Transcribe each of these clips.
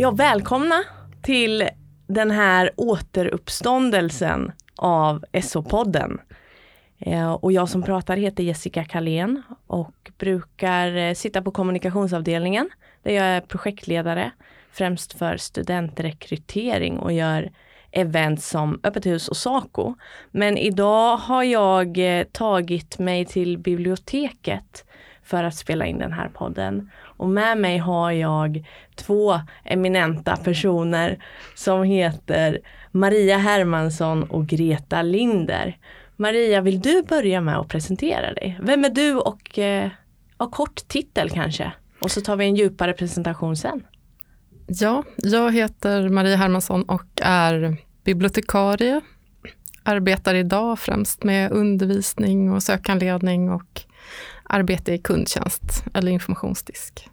Ja, välkomna till den här återuppståndelsen av SO-podden. Eh, och jag som pratar heter Jessica Kalén och brukar eh, sitta på kommunikationsavdelningen där jag är projektledare främst för studentrekrytering och gör event som Öppet hus och Saco. Men idag har jag eh, tagit mig till biblioteket för att spela in den här podden. Och med mig har jag två eminenta personer som heter Maria Hermansson och Greta Linder. Maria, vill du börja med att presentera dig? Vem är du och eh, och kort titel kanske? Och så tar vi en djupare presentation sen. Ja, jag heter Maria Hermansson och är bibliotekarie. Arbetar idag främst med undervisning och sökanledning och arbete i kundtjänst eller informationsdisk.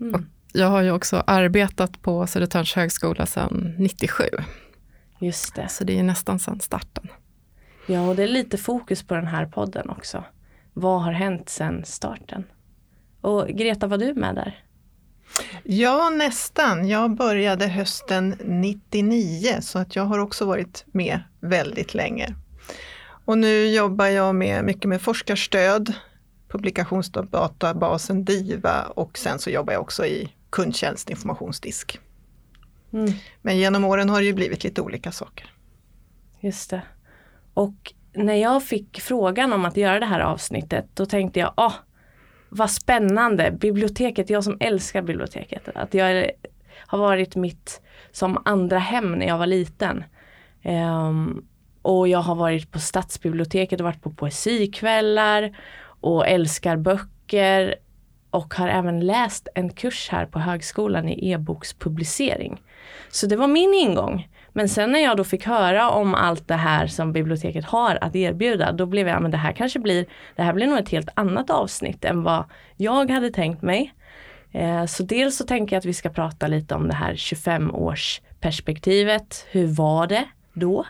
Mm. Och jag har ju också arbetat på Södertörns högskola sedan 97. Just det. Så det är nästan sedan starten. Ja, och det är lite fokus på den här podden också. Vad har hänt sedan starten? Och Greta, var du med där? Ja, nästan. Jag började hösten 99 så att jag har också varit med väldigt länge. Och nu jobbar jag med, mycket med forskarstöd, publikationsdatabasen DIVA och sen så jobbar jag också i kundtjänst informationsdisk. Mm. Men genom åren har det ju blivit lite olika saker. Just det. Och när jag fick frågan om att göra det här avsnittet då tänkte jag, ah, vad spännande, biblioteket, jag som älskar biblioteket. Att jag har varit mitt som andra hem när jag var liten. Um, och jag har varit på stadsbiblioteket och varit på poesikvällar och älskar böcker och har även läst en kurs här på högskolan i e-bokspublicering. Så det var min ingång. Men sen när jag då fick höra om allt det här som biblioteket har att erbjuda, då blev jag, men det här kanske blir, det här blir nog ett helt annat avsnitt än vad jag hade tänkt mig. Eh, så dels så tänker jag att vi ska prata lite om det här 25-årsperspektivet. Hur var det då?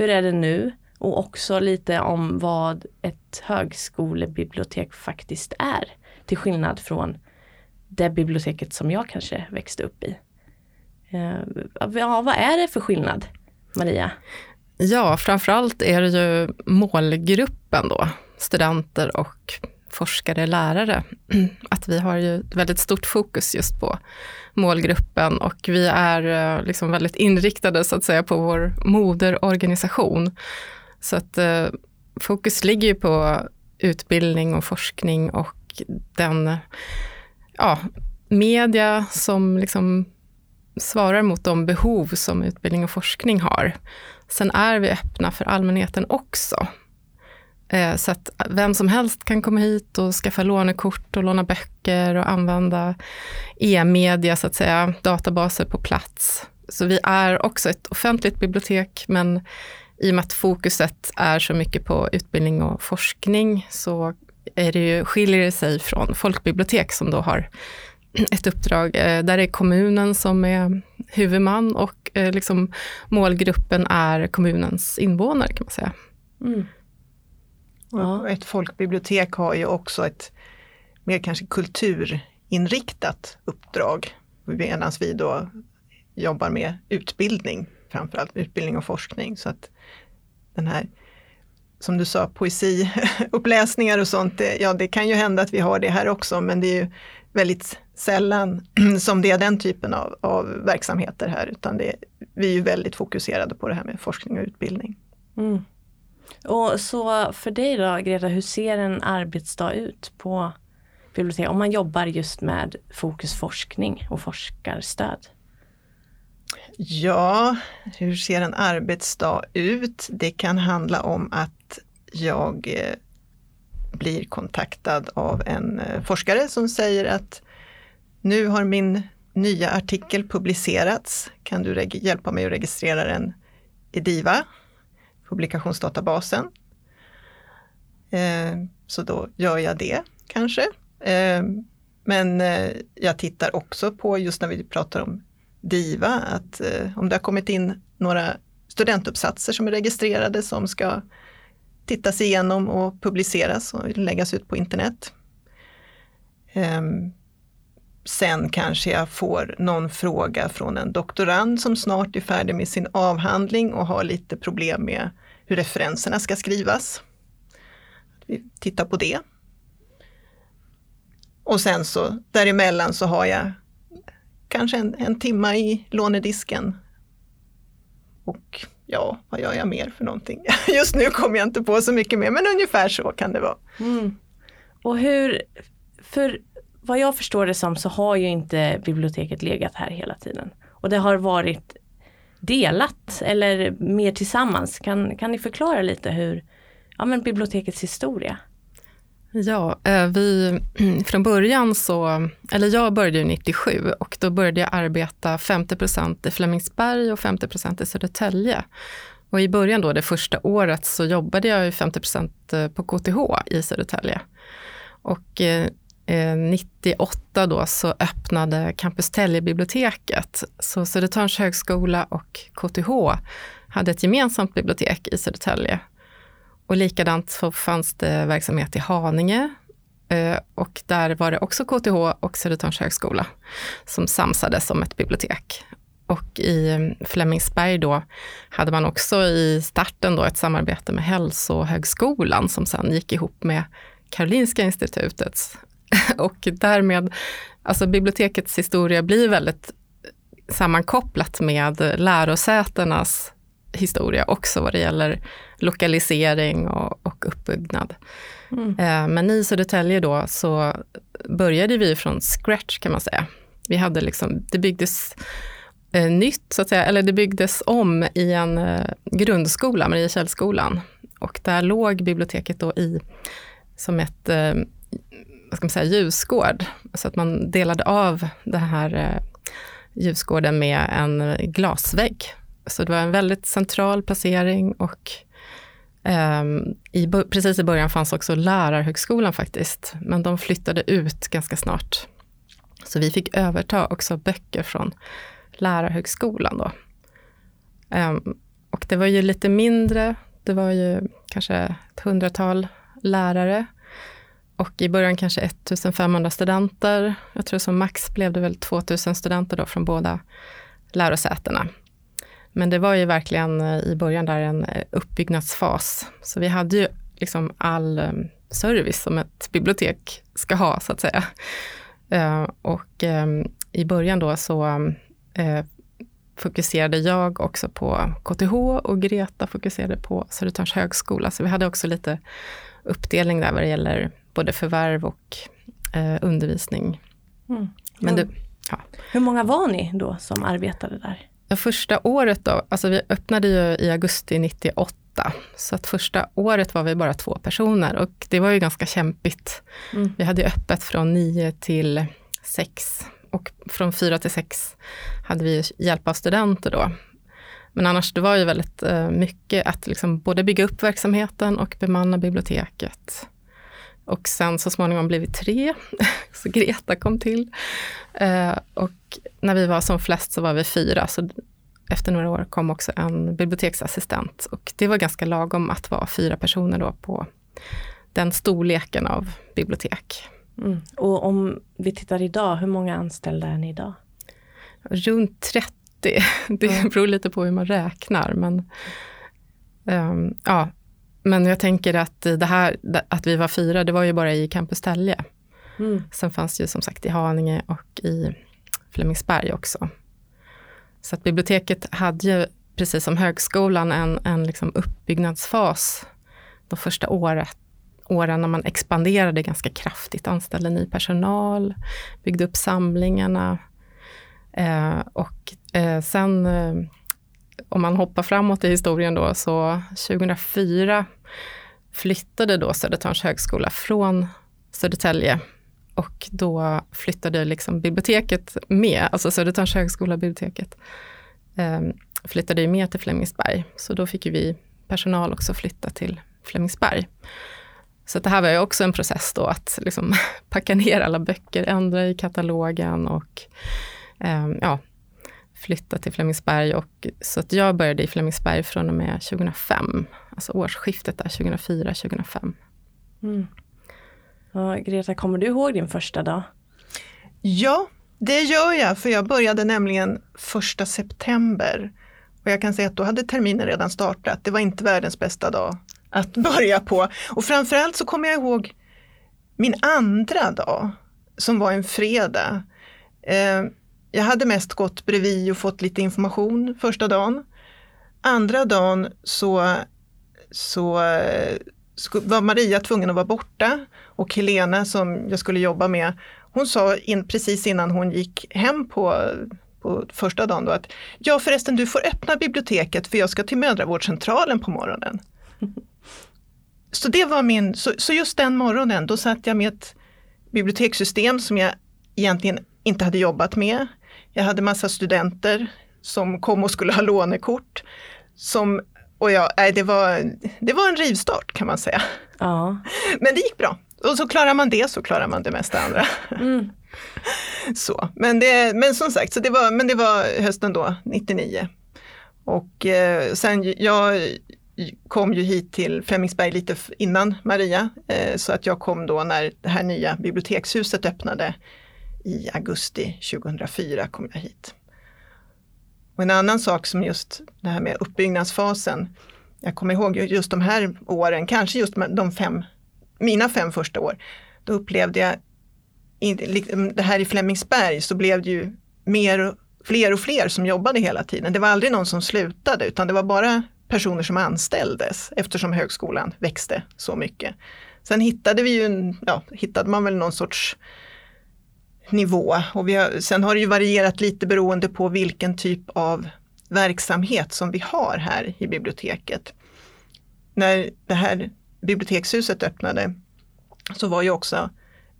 Hur är det nu? Och också lite om vad ett högskolebibliotek faktiskt är. Till skillnad från det biblioteket som jag kanske växte upp i. Eh, ja, vad är det för skillnad, Maria? Ja, framförallt är det ju målgruppen då, studenter och forskare, lärare. Att vi har ju väldigt stort fokus just på målgruppen och vi är eh, liksom väldigt inriktade så att säga på vår moderorganisation. Så att eh, fokus ligger ju på utbildning och forskning och den ja, media som liksom svarar mot de behov som utbildning och forskning har. Sen är vi öppna för allmänheten också. Eh, så att vem som helst kan komma hit och skaffa lånekort och låna böcker och använda e-media, så att säga, databaser på plats. Så vi är också ett offentligt bibliotek, men i och med att fokuset är så mycket på utbildning och forskning så är det ju, skiljer det sig från folkbibliotek som då har ett uppdrag eh, där det är kommunen som är huvudman och eh, liksom målgruppen är kommunens invånare kan man säga. Mm. Ja. Ett folkbibliotek har ju också ett mer kanske kulturinriktat uppdrag. Medan vi då jobbar med utbildning, framförallt utbildning och forskning. Så att den här, som du sa, poesiuppläsningar och sånt, det, ja det kan ju hända att vi har det här också, men det är ju väldigt sällan som det är den typen av, av verksamheter här, utan det, vi är ju väldigt fokuserade på det här med forskning och utbildning. Mm. Och så för dig då Greta, hur ser en arbetsdag ut på bibliotek om man jobbar just med fokus forskning och forskarstöd? Ja, hur ser en arbetsdag ut? Det kan handla om att jag eh, blir kontaktad av en eh, forskare som säger att nu har min nya artikel publicerats. Kan du hjälpa mig att registrera den i DIVA? publikationsdatabasen. Eh, så då gör jag det kanske. Eh, men eh, jag tittar också på, just när vi pratar om DIVA, att eh, om det har kommit in några studentuppsatser som är registrerade som ska tittas igenom och publiceras och läggas ut på internet. Ehm, sen kanske jag får någon fråga från en doktorand som snart är färdig med sin avhandling och har lite problem med hur referenserna ska skrivas. Vi tittar på det. Och sen så däremellan så har jag kanske en, en timma i lånedisken. Och ja, vad gör jag mer för någonting? Just nu kommer jag inte på så mycket mer, men ungefär så kan det vara. Mm. Och hur, för vad jag förstår det som så har ju inte biblioteket legat här hela tiden. Och det har varit delat eller mer tillsammans. Kan, kan ni förklara lite hur, ja men bibliotekets historia? Ja, eh, vi, från början så, eller jag började ju 97 och då började jag arbeta 50% i Flemingsberg och 50% i Södertälje. Och i början då, det första året, så jobbade jag ju 50 eh, på KTH i Södertälje. Och eh, eh 98 då så öppnade Campus Tälje-biblioteket. Så Södertörns högskola och KTH hade ett gemensamt bibliotek i Södertälje och likadant så fanns det verksamhet i Haninge eh, och där var det också KTH och Södertörns högskola som samsades som ett bibliotek. Och i mm, Flemingsberg då hade man också i starten då ett samarbete med Hälsohögskolan som sen gick ihop med Karolinska institutets. Och därmed, alltså bibliotekets historia blir väldigt sammankopplat med lärosätenas historia också vad det gäller lokalisering och, och uppbyggnad. Mm. Eh, men i Södertälje då så började vi från scratch kan man säga. Vi hade liksom, det byggdes eh, nytt, så att säga, eller det byggdes om i en eh, grundskola, Mariekällskolan. Och där låg biblioteket då i som ett vad ska man säga, ljusgård. Så att man delade av den här ljusgården med en glasvägg så det var en väldigt central placering och Ehm, i, precis i början fanns också lärarhögskolan faktiskt, men de flyttade ut ganska snart. Så vi fick överta också böcker från lärarhögskolan då. Um, och det var ju lite mindre, det var ju kanske ett hundratal lärare och i början kanske 1500 studenter. Jag tror som max blev det väl 2000 studenter då från båda lärosätena. Men det var ju verkligen eh, i början där en eh, uppbyggnadsfas. Så vi hade ju liksom all eh, service som ett bibliotek ska ha, så att säga. Och i början då så fokuserade jag också på KTH och Greta fokuserade på Södertörns högskola. Så vi hade också lite uppdelning där vad det gäller både förvärv och undervisning. Mm. Men det, ja. Hur många var ni då som arbetade där? Första året då, alltså vi öppnade ju i augusti 98, så att första året var vi bara två personer och det var ju ganska kämpigt. Mm. Vi hade öppet från nio till sex och från fyra till sex hade vi hjälp av studenter då. Men annars det var ju väldigt eh, mycket att liksom både bygga upp verksamheten och bemanna biblioteket. Och sen så småningom blev vi tre, så Greta kom till. Eh, och när vi var som flest så var vi fyra, så efter några år kom också en biblioteksassistent. Och det var ganska lagom att vara fyra personer då på den storleken av bibliotek. Mm. Och om vi tittar idag, hur många anställda är ni idag? Runt 30. Det beror lite på hur man räknar. Men, um, ja, men jag tänker att det här, att vi var fyra, det var ju bara i Campus Tälje. Mm. Sen fanns det ju som sagt i Haninge och i Flemingsberg också. Så att biblioteket hade ju, precis som högskolan, en, en liksom uppbyggnadsfas de första året, åren när man expanderade ganska kraftigt, anställde ny personal, byggde upp samlingarna. Eh, och eh, sen eh, om man hoppar framåt i historien då, så 2004 flyttade då Södertörns högskola från Södertälje och då flyttade liksom biblioteket med, alltså Södertörns högskola biblioteket, eh, flyttade ju med till Flemingsberg. Så då fick ju vi personal också flytta till Flemingsberg. Så det här var ju också en process då att liksom packa ner alla böcker, ändra i katalogen och eh, ja, flytta till Flemingsberg. Och, så att jag började i Flemingsberg från och med 2005, alltså årsskiftet där 2004-2005. Mm. Ja, Greta, kommer du ihåg din första dag? Ja, Det gör jag, för jag började nämligen första september. Och jag kan säga att då hade terminen redan startat. Det var inte världens bästa dag att börja på. Och framförallt så kommer jag ihåg min andra dag, som var en fredag. Eh, jag hade mest gått bredvid och fått lite information första dagen. Andra dagen så, så eh, var Maria tvungen att vara borta och Helena som jag skulle jobba med, hon sa in, precis innan hon gick hem på, på första dagen då att ja förresten du får öppna biblioteket för jag ska till mödravårdscentralen på morgonen. Så det var min, så, så just den morgonen då satt jag med ett bibliotekssystem som jag egentligen inte hade jobbat med. Jag hade massa studenter som kom och skulle ha lånekort. Som, och jag, nej, det, var, det var en rivstart kan man säga. Ja. Men det gick bra. Och så klarar man det så klarar man det mesta andra. Mm. Så, men, det, men som sagt, så det var, men det var hösten då, 99. Och eh, sen jag kom ju hit till Flemingsberg lite innan Maria, eh, så att jag kom då när det här nya bibliotekshuset öppnade i augusti 2004 kom jag hit. Och en annan sak som just det här med uppbyggnadsfasen. Jag kommer ihåg just de här åren, kanske just de fem, mina fem första år. Då upplevde jag, det här i Flemingsberg så blev det ju mer, fler och fler som jobbade hela tiden. Det var aldrig någon som slutade utan det var bara personer som anställdes eftersom högskolan växte så mycket. Sen hittade vi ju, ja, hittade man väl någon sorts nivå. Och vi har, sen har det ju varierat lite beroende på vilken typ av verksamhet som vi har här i biblioteket. När det här bibliotekshuset öppnade så var ju också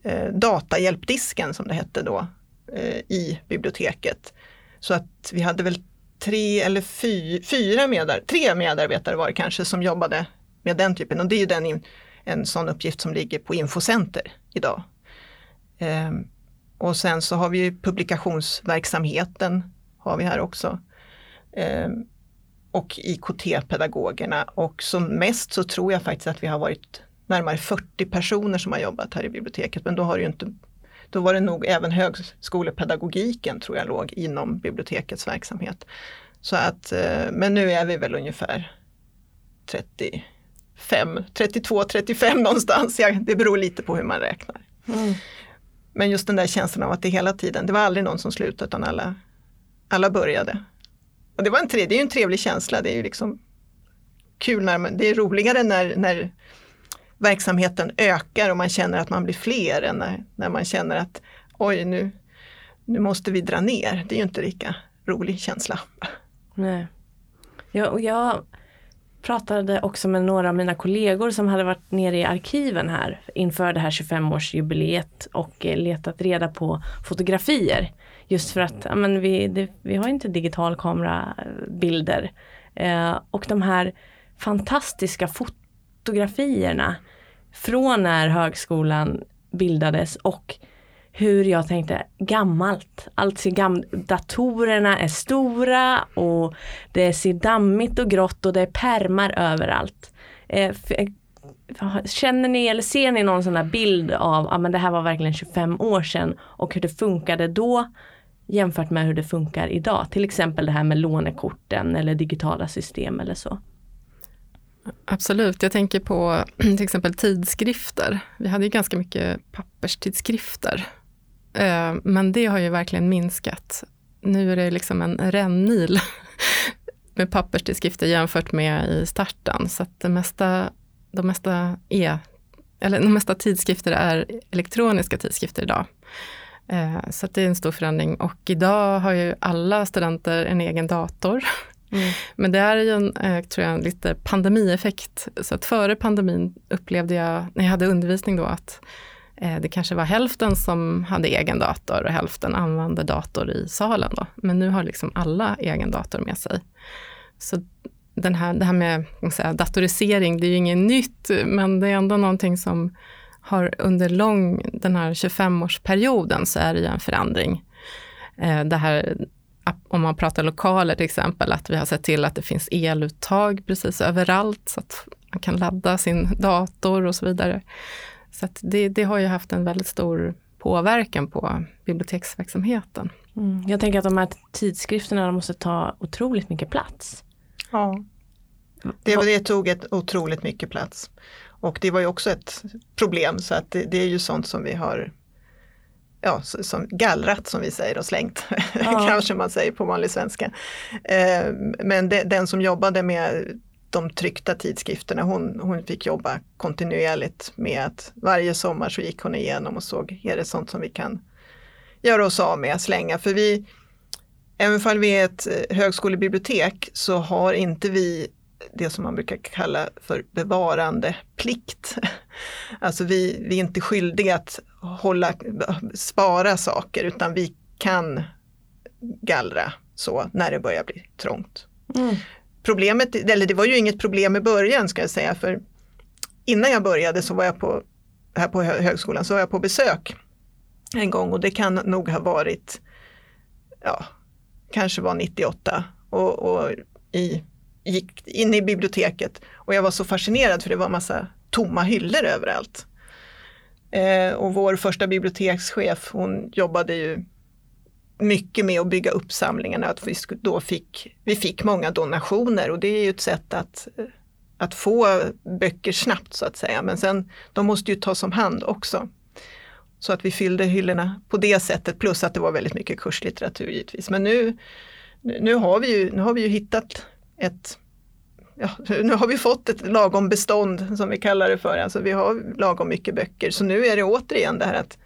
eh, datahjälpdisken som det hette då eh, i biblioteket. Så att vi hade väl tre eller fy, fyra medar, tre medarbetare var det kanske som jobbade med den typen och det är ju den, en sån uppgift som ligger på Infocenter idag. Eh, och sen så har vi publikationsverksamheten har vi här också. Eh, och IKT-pedagogerna och som mest så tror jag faktiskt att vi har varit närmare 40 personer som har jobbat här i biblioteket. Men då har det ju inte då var det nog även högskolepedagogiken tror jag låg inom bibliotekets verksamhet. Så att, eh, men nu är vi väl ungefär 35, 32, 35 någonstans. Det beror lite på hur man räknar. Mm. Men just den där känslan av att det hela tiden, det var aldrig någon som slutade utan alla, alla började. Och det, var en tre, det är ju en trevlig känsla, det är ju liksom kul när man, det är roligare när, när verksamheten ökar och man känner att man blir fler än när, när man känner att oj nu, nu måste vi dra ner. Det är ju inte lika rolig känsla. Nej. Ja, och jag pratade också med några av mina kollegor som hade varit nere i arkiven här inför det här 25-årsjubileet och eh, letat reda på fotografier. Just för att ja, men vi, det, vi har inte digitalkamerabilder. Eh, och de här fantastiska fotografierna från när högskolan bildades och hur jag tänkte gammalt. Alltså gam datorerna är stora och det ser dammigt och grått och det är permar överallt. Eh, eh känner ni eller ser ni någon sån där bild av att ah, det här var verkligen 25 år sedan och hur det funkade då jämfört med hur det funkar idag? Till exempel det här med lånekorten eller digitala system eller så. Absolut, jag tänker på till exempel tidskrifter. Vi hade ju ganska mycket papperstidskrifter men det har ju verkligen minskat. Nu är det liksom en rännil med papperstidskrifter jämfört med i starten. Så att det mesta, de mesta är, eller de mesta tidskrifter är elektroniska tidskrifter idag. Eh, så det är en stor förändring och idag har ju alla studenter en egen dator. Mm. Men det är ju en, eh, tror jag, en lite pandemieffekt. Så att före pandemin upplevde jag, när jag hade undervisning då, att Eh, Eh, det kanske var hälften som hade egen dator och hälften använde dator i salen. Då. Men nu har liksom alla egen dator med sig. Så den här, det här med säga, datorisering, det är ju inget nytt, men det är ändå någonting som har under lång, den här 25-årsperioden så är det ju en förändring. Eh, det här, om man pratar lokaler till exempel, att vi har sett till att det finns eluttag precis överallt, så att man kan ladda sin dator och så vidare. Så det, det, har ju haft en väldigt stor påverkan på biblioteksverksamheten. Mm. Jag tänker att de här tidskrifterna måste ta otroligt mycket plats. Ja, det, det tog ett otroligt mycket plats. Och det var ju också ett problem så att det, det är ju sånt som vi har ja, som gallrat som vi säger och slängt, ja. kanske man säger på vanlig svenska. Eh, men de, den som jobbade med de tryckta tidskrifterna, hon, hon fick jobba kontinuerligt med att varje sommar så gick hon igenom och såg, är det sånt som vi kan göra oss av med, slänga? För vi, även om vi är ett eh, högskolebibliotek så har inte vi det som man brukar kalla för bevarandeplikt. Alltså vi, vi är inte skyldiga att hålla, spara saker utan vi kan gallra så när det börjar bli trångt. Mm. Problemet, eller det var ju inget problem i början ska jag säga för innan jag började så var jag på, här på högskolan så var jag på besök en gång och det kan nog ha varit, ja, kanske var 98 och, och i gick in i biblioteket och jag var så fascinerad för det var massa tomma hyllor överallt. Eh, och vår första bibliotekschef hon jobbade ju mycket med att bygga upp samlingarna. Att vi, då fick, vi fick många donationer och det är ju ett sätt att, eh, att få böcker snabbt så att säga. Men sen de måste ju tas om hand också. Så att vi fyllde hyllorna på det sättet plus att det var väldigt mycket kurslitteratur givetvis. Men nu, nu, har, vi ju, nu har vi ju hittat ett Ja, nu har vi fått ett lagom bestånd som vi kallar det för, alltså vi har lagom mycket böcker. Så nu är det återigen det här att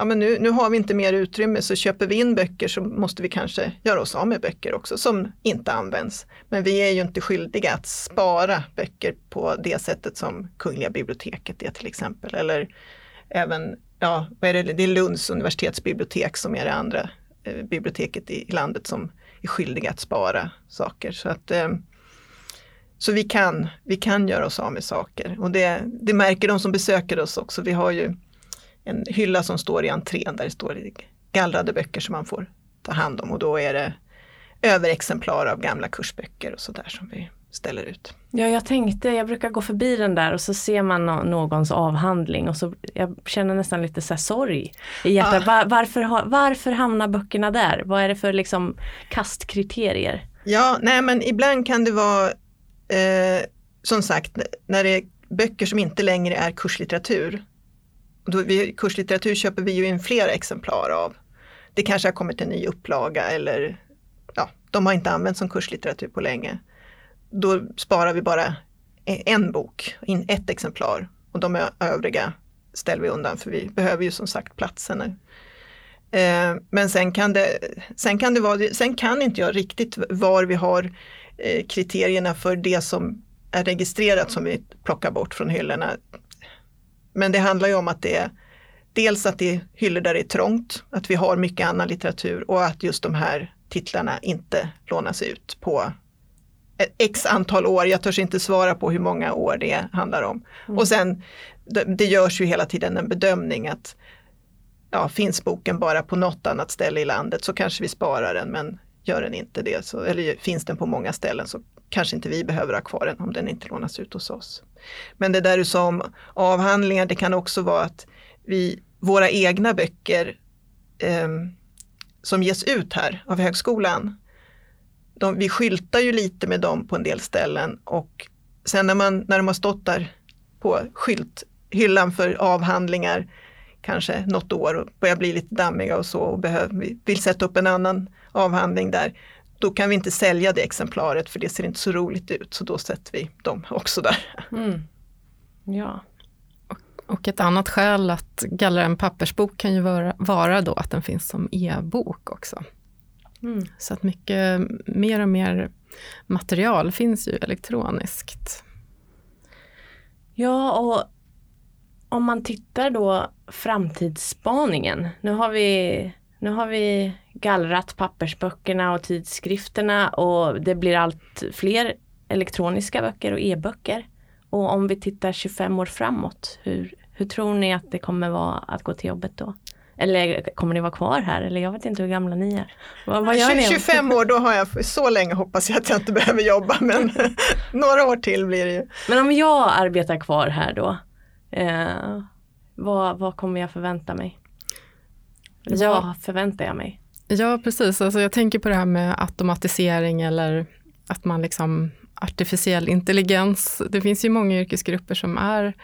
ja, men nu, nu har vi inte mer utrymme så köper vi in böcker så måste vi kanske göra oss av med böcker också som inte används. Men vi är ju inte skyldiga att spara böcker på det sättet som Kungliga biblioteket är till exempel. Eller även, ja, vad är det, det är Lunds universitetsbibliotek som är det andra eh, biblioteket i, i landet som är skyldiga att spara saker. Så att eh, så vi kan, vi kan göra oss av med saker och det, det märker de som besöker oss också. Vi har ju en hylla som står i entrén där det står gallrade böcker som man får ta hand om och då är det överexemplar av gamla kursböcker och sådär som vi ställer ut. Ja, jag tänkte, jag brukar gå förbi den där och så ser man någons avhandling och så jag känner nästan lite så här sorg i hjärtat. Ja. Var, varför, varför hamnar böckerna där? Vad är det för liksom kastkriterier? Ja, nej men ibland kan det vara eh, som sagt, när det är böcker som inte längre är kurslitteratur, då vi, kurslitteratur köper vi ju in flera exemplar av. Det kanske har kommit en ny upplaga eller ja, de har inte använts som kurslitteratur på länge. Då sparar vi bara e, en bok, in ett exemplar och de övriga ställer vi undan för vi behöver ju som sagt platsen nu. Eh, men sen kan, det, sen, kan det vara, sen kan inte jag riktigt var vi har Eh, kriterierna för det som är registrerat som vi plockar bort från hyllorna. Men det handlar ju om att det är dels att det är hyllor där det är trångt, att vi har mycket annan litteratur och att just de här titlarna inte lånas ut på x antal år. Jag törs inte svara på hur många år det handlar om. Mm. Och sen det, det görs ju hela tiden en bedömning att ja, finns boken bara på något annat ställe i landet så kanske vi sparar den men Gör den inte det, så, eller finns den på många ställen så kanske inte vi behöver ha kvar den om den inte lånas ut hos oss. Men det där du sa om avhandlingar, det kan också vara att vi, våra egna böcker eh, som ges ut här av högskolan, de, vi skyltar ju lite med dem på en del ställen och sen när, man, när de har stått där på skylthyllan för avhandlingar kanske något år och börjar bli lite dammiga och så och behöver, vill sätta upp en annan avhandling där, då kan vi inte sälja det exemplaret för det ser inte så roligt ut så då sätter vi dem också där. Mm. Ja. Och, ett annat skäl att gallra en pappersbok kan ju vara, vara då att den finns som e-bok också. Mm. Så att mycket mer och mer material finns ju elektroniskt. Ja, och om man tittar då framtidsspaningen. Nu har vi, nu har vi gallrat pappersböckerna och tidskrifterna och det blir allt fler elektroniska böcker och e-böcker. Och om vi tittar 25 år framåt, hur, hur tror ni att det kommer vara att gå till jobbet då? Eller kommer ni vara kvar här? Eller jag vet inte hur gamla ni är. Vad, vad gör 25 ni? år, då har jag, så länge hoppas jag att jag inte behöver jobba men några år till blir det ju. Men om jag arbetar kvar här då, eh, vad, vad kommer jag förvänta mig? Ja. Vad förväntar jag mig? Ja, precis. Alltså jag tänker på det här med automatisering eller att man liksom artificiell intelligens. Det finns ju många yrkesgrupper som är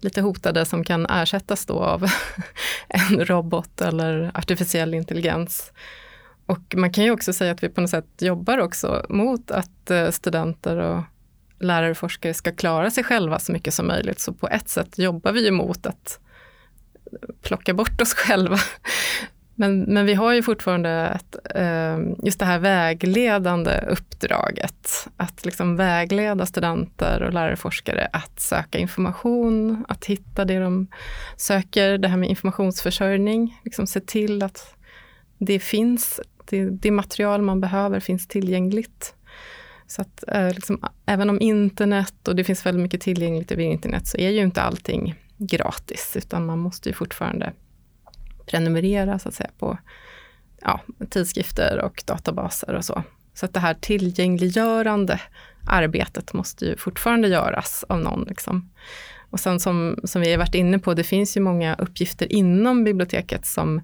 lite hotade som kan ersättas då av en robot eller artificiell intelligens. Och man kan ju också säga att vi på något sätt jobbar också mot att eh, studenter och lärare och forskare ska klara sig själva så mycket som möjligt. Så på ett sätt jobbar vi ju mot att plocka bort oss själva. Men, men vi har ju fortfarande ett, ehm, just det här vägledande uppdraget. Att liksom vägleda studenter och lärare och forskare att söka information, att hitta det de söker, det här med informationsförsörjning. Liksom se till att det finns, det, det material man behöver finns tillgängligt. Så att eh, liksom, även om internet och det finns väldigt mycket tillgängligt över internet så är ju inte allting gratis, utan man måste ju fortfarande prenumerera så att säga på ja, tidskrifter och databaser och så. Så att det här tillgängliggörande arbetet måste ju fortfarande göras av någon. Liksom. Och sen som, som vi har varit inne på, det finns ju många uppgifter inom biblioteket som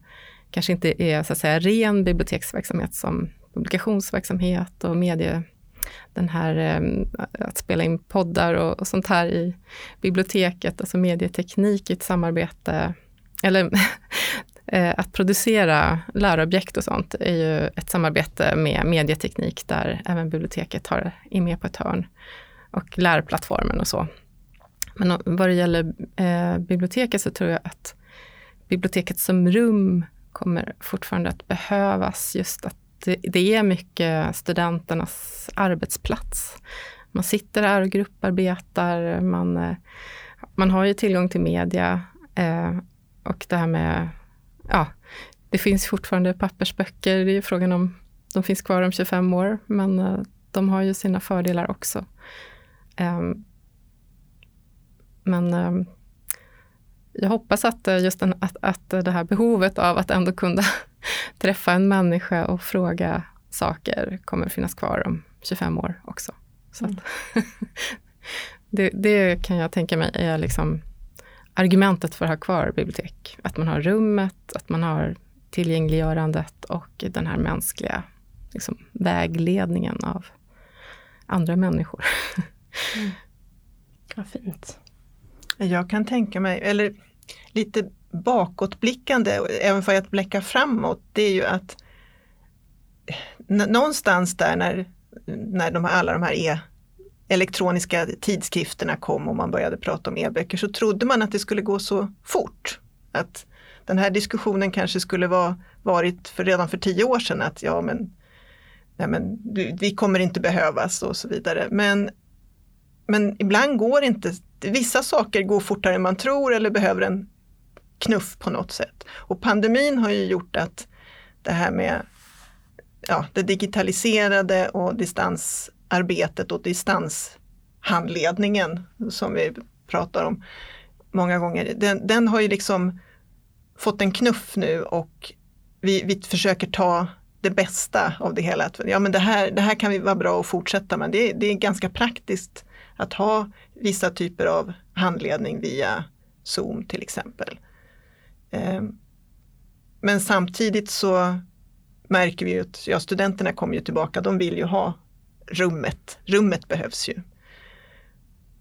kanske inte är så att säga ren biblioteksverksamhet som publikationsverksamhet och medie den här eh, att spela in poddar och, och, sånt här i biblioteket, alltså medieteknik i ett samarbete, eller Eh, att producera lärobjekt och sånt är ju ett samarbete med medieteknik där även biblioteket har, är med på ett hörn och lärplattformen och så. Men vad det gäller eh, biblioteket så tror jag att biblioteket som rum kommer fortfarande att behövas just att det, det är mycket studenternas arbetsplats. Man sitter där och grupparbetar, man, eh, man har ju tillgång till media eh, och det här med, ja, det finns fortfarande pappersböcker, det är frågan om de finns kvar om 25 år, men eh, de har ju sina fördelar också. Eh, men ehm, jag hoppas att eh, just den, att, att det här behovet av att ändå kunna träffa en människa och fråga saker kommer finnas kvar om 25 år också. Så mm. det, det, kan jag tänka mig är liksom argumentet för att ha kvar bibliotek. Att man har rummet, att man har tillgängliggörandet och den här mänskliga liksom, vägledningen av andra människor. Mm. Vad fint. Jag kan tänka mig, eller lite bakåtblickande, även för att blicka framåt, det är ju att någonstans där när, när de, alla de här e elektroniska tidskrifterna kom och man började prata om e-böcker så trodde man att det skulle gå så fort. Att den här diskussionen kanske skulle vara varit för redan för tio år sedan att ja men, nej men vi kommer inte behövas och så vidare. Men, men ibland går inte, vissa saker går fortare än man tror eller behöver en knuff på något sätt. Och pandemin har ju gjort att det här med ja, det digitaliserade och distans arbetet och distanshandledningen som vi pratar om många gånger, den, den har ju liksom fått en knuff nu och vi, vi försöker ta det bästa av det hela. ja, men det, här, det här kan vi vara bra att fortsätta med. Det, det är ganska praktiskt att ha vissa typer av handledning via Zoom till exempel. Ehm, men samtidigt så märker vi att ja, studenterna kommer ju tillbaka, de vill ju ha rummet. Rummet behövs ju.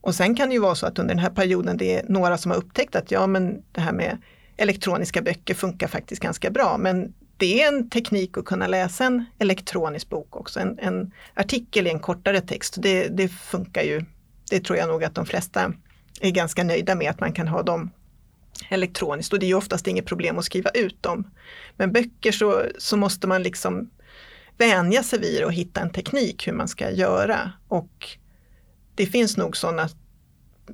Och sen kan det ju vara så att under den här perioden det är några som har upptäckt att ja men det här med elektroniska böcker funkar faktiskt ganska bra. Men det är en teknik att kunna läsa en elektronisk bok också. En, en artikel i en kortare text, det, det funkar ju. Det tror jag nog att de flesta är ganska nöjda med att man kan ha dem elektroniskt och det är ju oftast inget problem att skriva ut dem. Men böcker så, så måste man liksom vänja sig vid och hitta en teknik hur man ska göra. Och det finns nog sådana,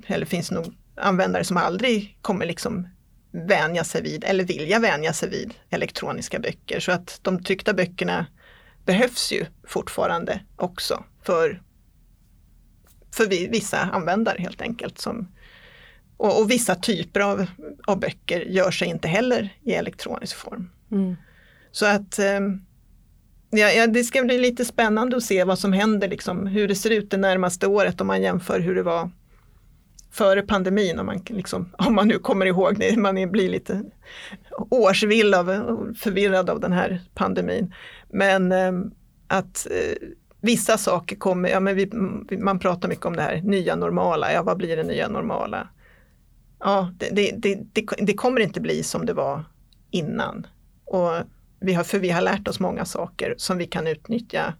eller finns nog användare som aldrig kommer liksom vänja sig vid eller vilja vänja sig vid elektroniska böcker. Så att de tryckta böckerna behövs ju fortfarande också för, för vissa användare helt enkelt som och, och, vissa typer av, av böcker gör sig inte heller i elektronisk form. Mm. Så att eh, ja, ja, det ska bli lite spännande att se vad som händer, liksom, hur det ser ut det närmaste året om man jämför hur det var före pandemin om man, liksom, om man nu kommer ihåg det, man blir lite årsvill av, förvirrad av den här pandemin. Men eh, att eh, vissa saker kommer, ja, men vi, man pratar mycket om det här nya normala, ja vad blir det nya normala? Ja, det, det, det, det, kommer inte bli som det var innan. Och vi har, för vi har lärt oss många saker som vi kan utnyttja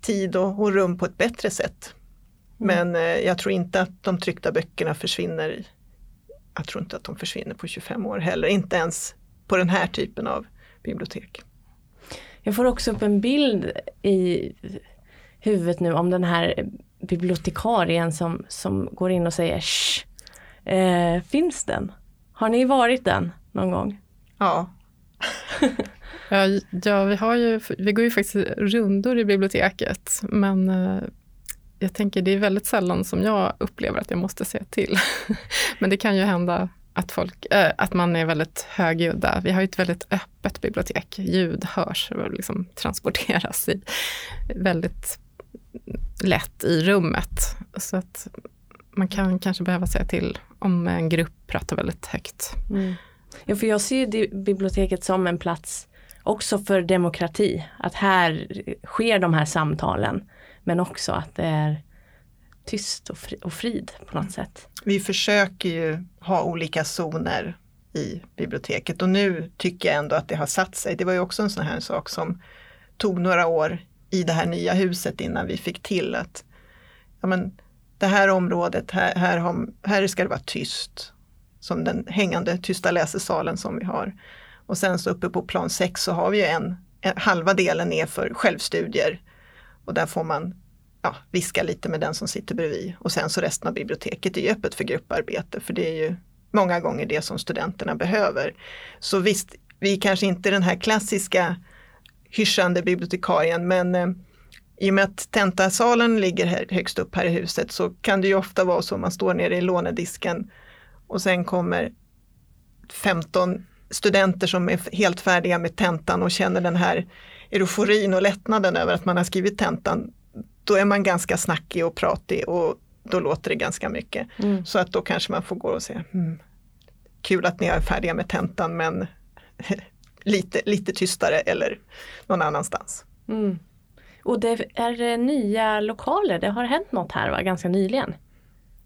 tid och, och rum på ett bättre sätt. Mm. Men eh, jag tror inte att de tryckta böckerna försvinner. Jag tror inte att de försvinner på 25 år heller, inte ens på den här typen av bibliotek. Jag får också upp en bild i huvudet nu om den här bibliotekarien som, som går in och säger Shh, eh, Finns den? Har ni varit den någon gång? Ja. ja, ja, vi, har ju, vi går ju faktiskt rundor i biblioteket men eh, jag tänker det är väldigt sällan som jag upplever att jag måste säga till. men det kan ju hända att, folk, äh, att man är väldigt högljudda. Vi har ju ett väldigt öppet bibliotek. Ljud hörs och liksom transporteras i, väldigt lätt i rummet. Så att man kan kanske behöva säga till om en grupp pratar väldigt högt. Mm. Ja, för jag ser biblioteket som en plats också för demokrati. Att här sker de här samtalen. Men också att det är tyst och, fri, och frid på något sätt. Vi försöker ju ha olika zoner i biblioteket och nu tycker jag ändå att det har satt sig. Det var ju också en sån här sak som tog några år i det här nya huset innan vi fick till att ja, men, det här området, här, här, har, här ska det vara tyst. Som den hängande tysta läsesalen som vi har. Och sen så uppe på plan 6 så har vi ju en, en halva delen är för självstudier. Och där får man ja, viska lite med den som sitter bredvid. Och sen så resten av biblioteket är öppet för grupparbete för det är ju många gånger det som studenterna behöver. Så visst, vi är kanske inte den här klassiska hyschande bibliotekarien men eh, i och med att tentasalen ligger här, högst upp här i huset så kan det ju ofta vara så man står nere i lånedisken och sen kommer 15 studenter som är helt färdiga med tentan och känner den här euforin och lättnaden över att man har skrivit tentan då är man ganska snackig och pratig och då låter det ganska mycket. Mm. Så att då kanske man får gå och säga, hmm, kul att ni är färdiga med tentan men lite, lite tystare eller någon annanstans. Mm. Och det är nya lokaler, det har hänt något här va? ganska nyligen?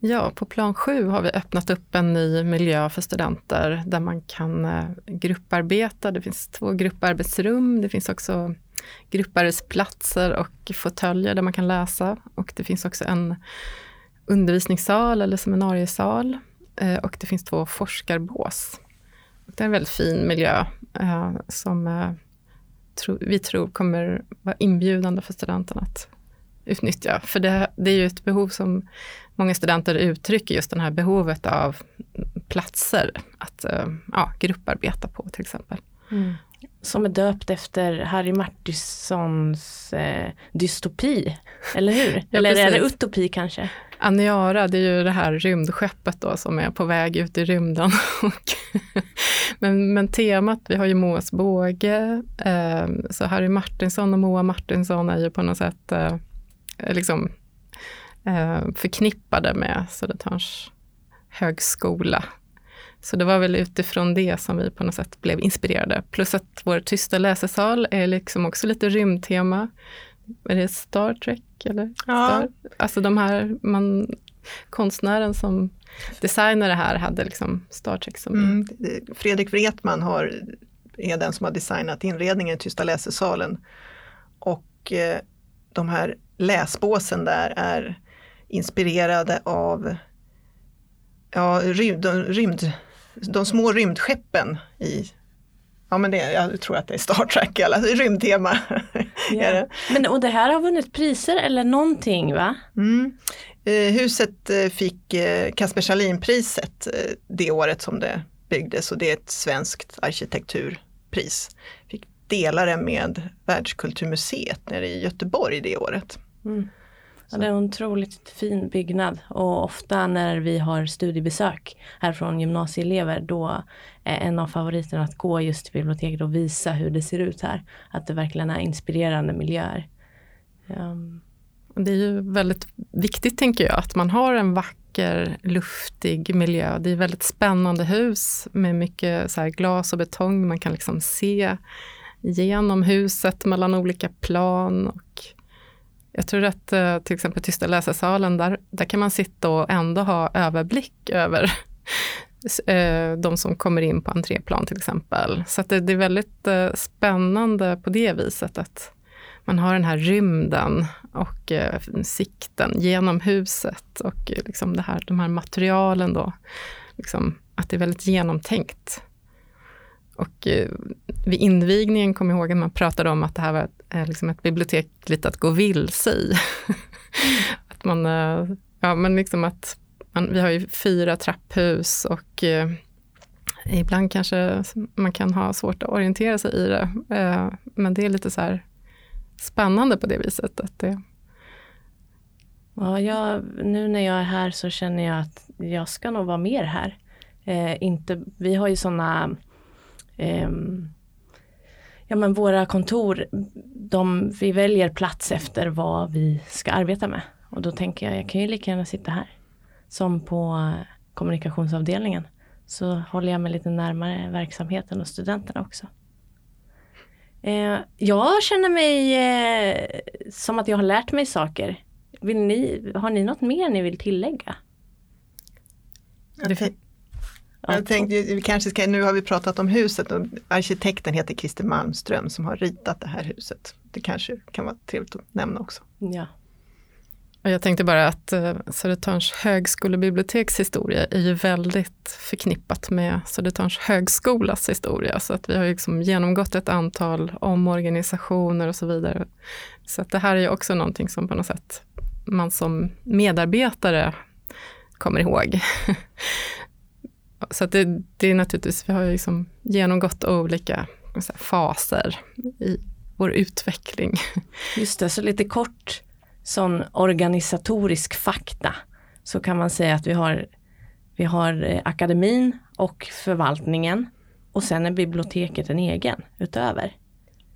Ja, på plan 7 har vi öppnat upp en ny miljö för studenter där man kan eh, grupparbeta. Det finns två grupparbetsrum, det finns också grupparbetsplatser och fåtöljer där man kan läsa. Och det finns också en undervisningssal eller seminariesal. Eh, och det finns två forskarbås. Det är en väldigt fin miljö eh, som vi tror kommer vara inbjudande för studenterna att utnyttja. För det, det är ju ett behov som många studenter uttrycker, just det här behovet av platser att ja, grupparbeta på till exempel. Mm. Som är döpt efter Harry Martinsons eh, dystopi, eller hur? Ja, eller är det utopi kanske? Aniara, det är ju det här rymdskeppet då som är på väg ut i rymden. men, men temat, vi har ju Moas båge, eh, så Harry Martinson och Moa Martinsson är ju på något sätt eh, liksom, eh, förknippade med Södertörns högskola så det var väl utifrån det som vi på något sätt blev inspirerade. Plus att vår tysta läsesal är liksom också lite rymdtema. Är det Star Trek eller? Ja. Star? Alltså de här, man, konstnären som designade det här hade liksom Star Trek som... Mm. Fredrik Wretman har, är den som har designat inredningen i tysta läsesalen. Och eh, de här läsbåsen där är inspirerade av ja, rymd, rymd de små rymdskeppen i Ja men det, jag tror att det är Star Trek, eller rymdtema. Yeah. men och det här har vunnit priser eller någonting va? Mm. Eh, huset eh, fick eh, Kasper Schalin-priset eh, det året som det byggdes och det är ett svenskt arkitekturpris. Fick dela det med Världskulturmuseet nere i Göteborg det året. Mm. Ja, det är en otroligt fin byggnad och ofta när vi har studiebesök här från gymnasieelever då är en av favoriterna att gå just till biblioteket och visa hur det ser ut här. Att det verkligen är inspirerande miljöer. Um. Det är ju väldigt viktigt tänker jag att man har en vacker luftig miljö. Det är väldigt spännande hus med mycket så glas och betong. Man kan liksom se genom huset mellan olika plan. Och jag tror att eh, till exempel Tysta läsesalen, där, där kan man sitta och ändå ha överblick över eh, de som kommer in på entréplan till exempel. Så det, det, är väldigt eh, spännande på det viset att man har den här rymden och sikten genom huset och liksom det här, de här materialen då. Liksom, att det är väldigt genomtänkt. Och eh, vid invigningen kom jag ihåg att man pratade om att det här var eh, liksom ett bibliotek lite att gå vilse i. att man, eh, ja men liksom att man, vi har ju fyra trapphus och eh, ibland kanske man kan ha svårt att orientera sig i det. Eh, men det är lite så här spännande på det viset. Att det... ja, jag, nu när jag är här så känner jag att jag ska nog vara mer här. Eh, inte, vi har ju sådana Ehm, ja men våra kontor, de, vi väljer plats efter vad vi ska arbeta med. Och då tänker jag, jag kan ju lika gärna sitta här. Som på kommunikationsavdelningen. Så håller jag mig lite närmare verksamheten och studenterna också. Eh, jag känner mig eh, som att jag har lärt mig saker. Vill ni, har ni något mer ni vill tillägga? Jag, jag tänkte, vi kanske ska, nu har vi pratat om huset och arkitekten heter Christer Malmström som har ritat det här huset. Det kanske kan vara trevligt att nämna också. Ja. Och jag tänkte bara att eh, Södertörns högskolebiblioteks historia är ju väldigt förknippat med Södertörns högskolas historia. Så att vi har liksom genomgått ett antal omorganisationer och så vidare. Så att det här är ju också någonting som på något sätt man som medarbetare kommer ihåg. Så att det, det är naturligtvis, vi har liksom genomgått olika faser i vår utveckling. Just det, så lite kort sån organisatorisk fakta så kan man säga att vi har, vi har eh, akademin och förvaltningen och sen är biblioteket en egen utöver.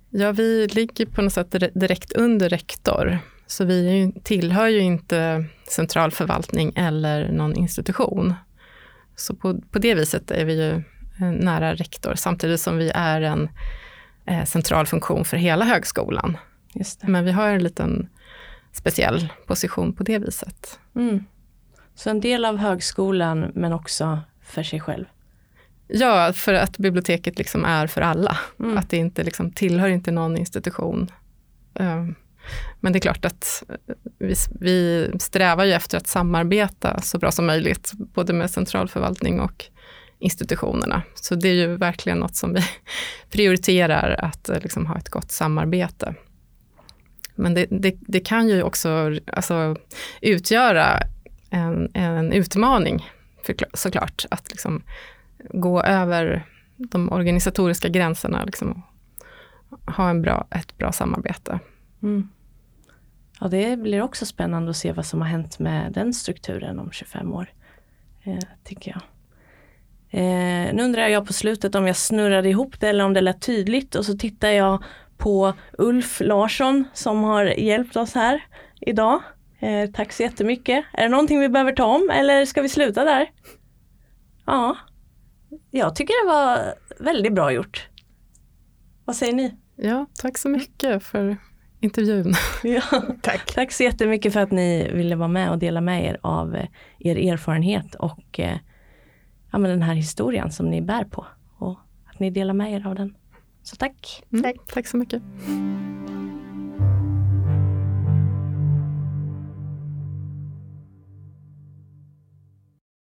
Ja, vi ligger på något sätt direkt under rektor. Så vi tillhör ju inte central förvaltning eller någon institution. Så på, på det viset är vi ju eh, nära rektor, samtidigt som vi är en eh, central funktion för hela högskolan. Men vi har en liten speciell position på det viset. Mm. Så en del av högskolan men också för sig själv? Ja, för att biblioteket liksom är för alla. Mm. Att det inte liksom tillhör inte någon institution. Men det är klart att vi, vi strävar ju efter att samarbeta så bra som möjligt, både med centralförvaltning och institutionerna. Så det är ju verkligen något som vi prioriterar, att eh, liksom ha ett gott samarbete. Men det, det, det kan ju också alltså, utgöra en, en utmaning för, såklart, att liksom gå över de organisatoriska gränserna, liksom, ha en bra, ett bra samarbete. Mm. Ja, det blir också spännande att se vad som har hänt med den strukturen om 25 år, eh, tycker jag. Eh, nu undrar jag på slutet om jag snurrade ihop det eller om det lät tydligt och så tittar jag på Ulf Larsson som har hjälpt oss här idag. Eh, tack så jättemycket. Är det någonting vi behöver ta om eller ska vi sluta där? Ja, jag tycker det var väldigt bra gjort. Vad säger ni? Ja, tack så mycket för intervjun. Ja, tack. tack så jättemycket för att ni ville vara med och dela med er av eh, er erfarenhet och eh, ja, men den här historien som ni bär på och att ni delar med er av den. Så tack. Mm, tack. tack så mycket.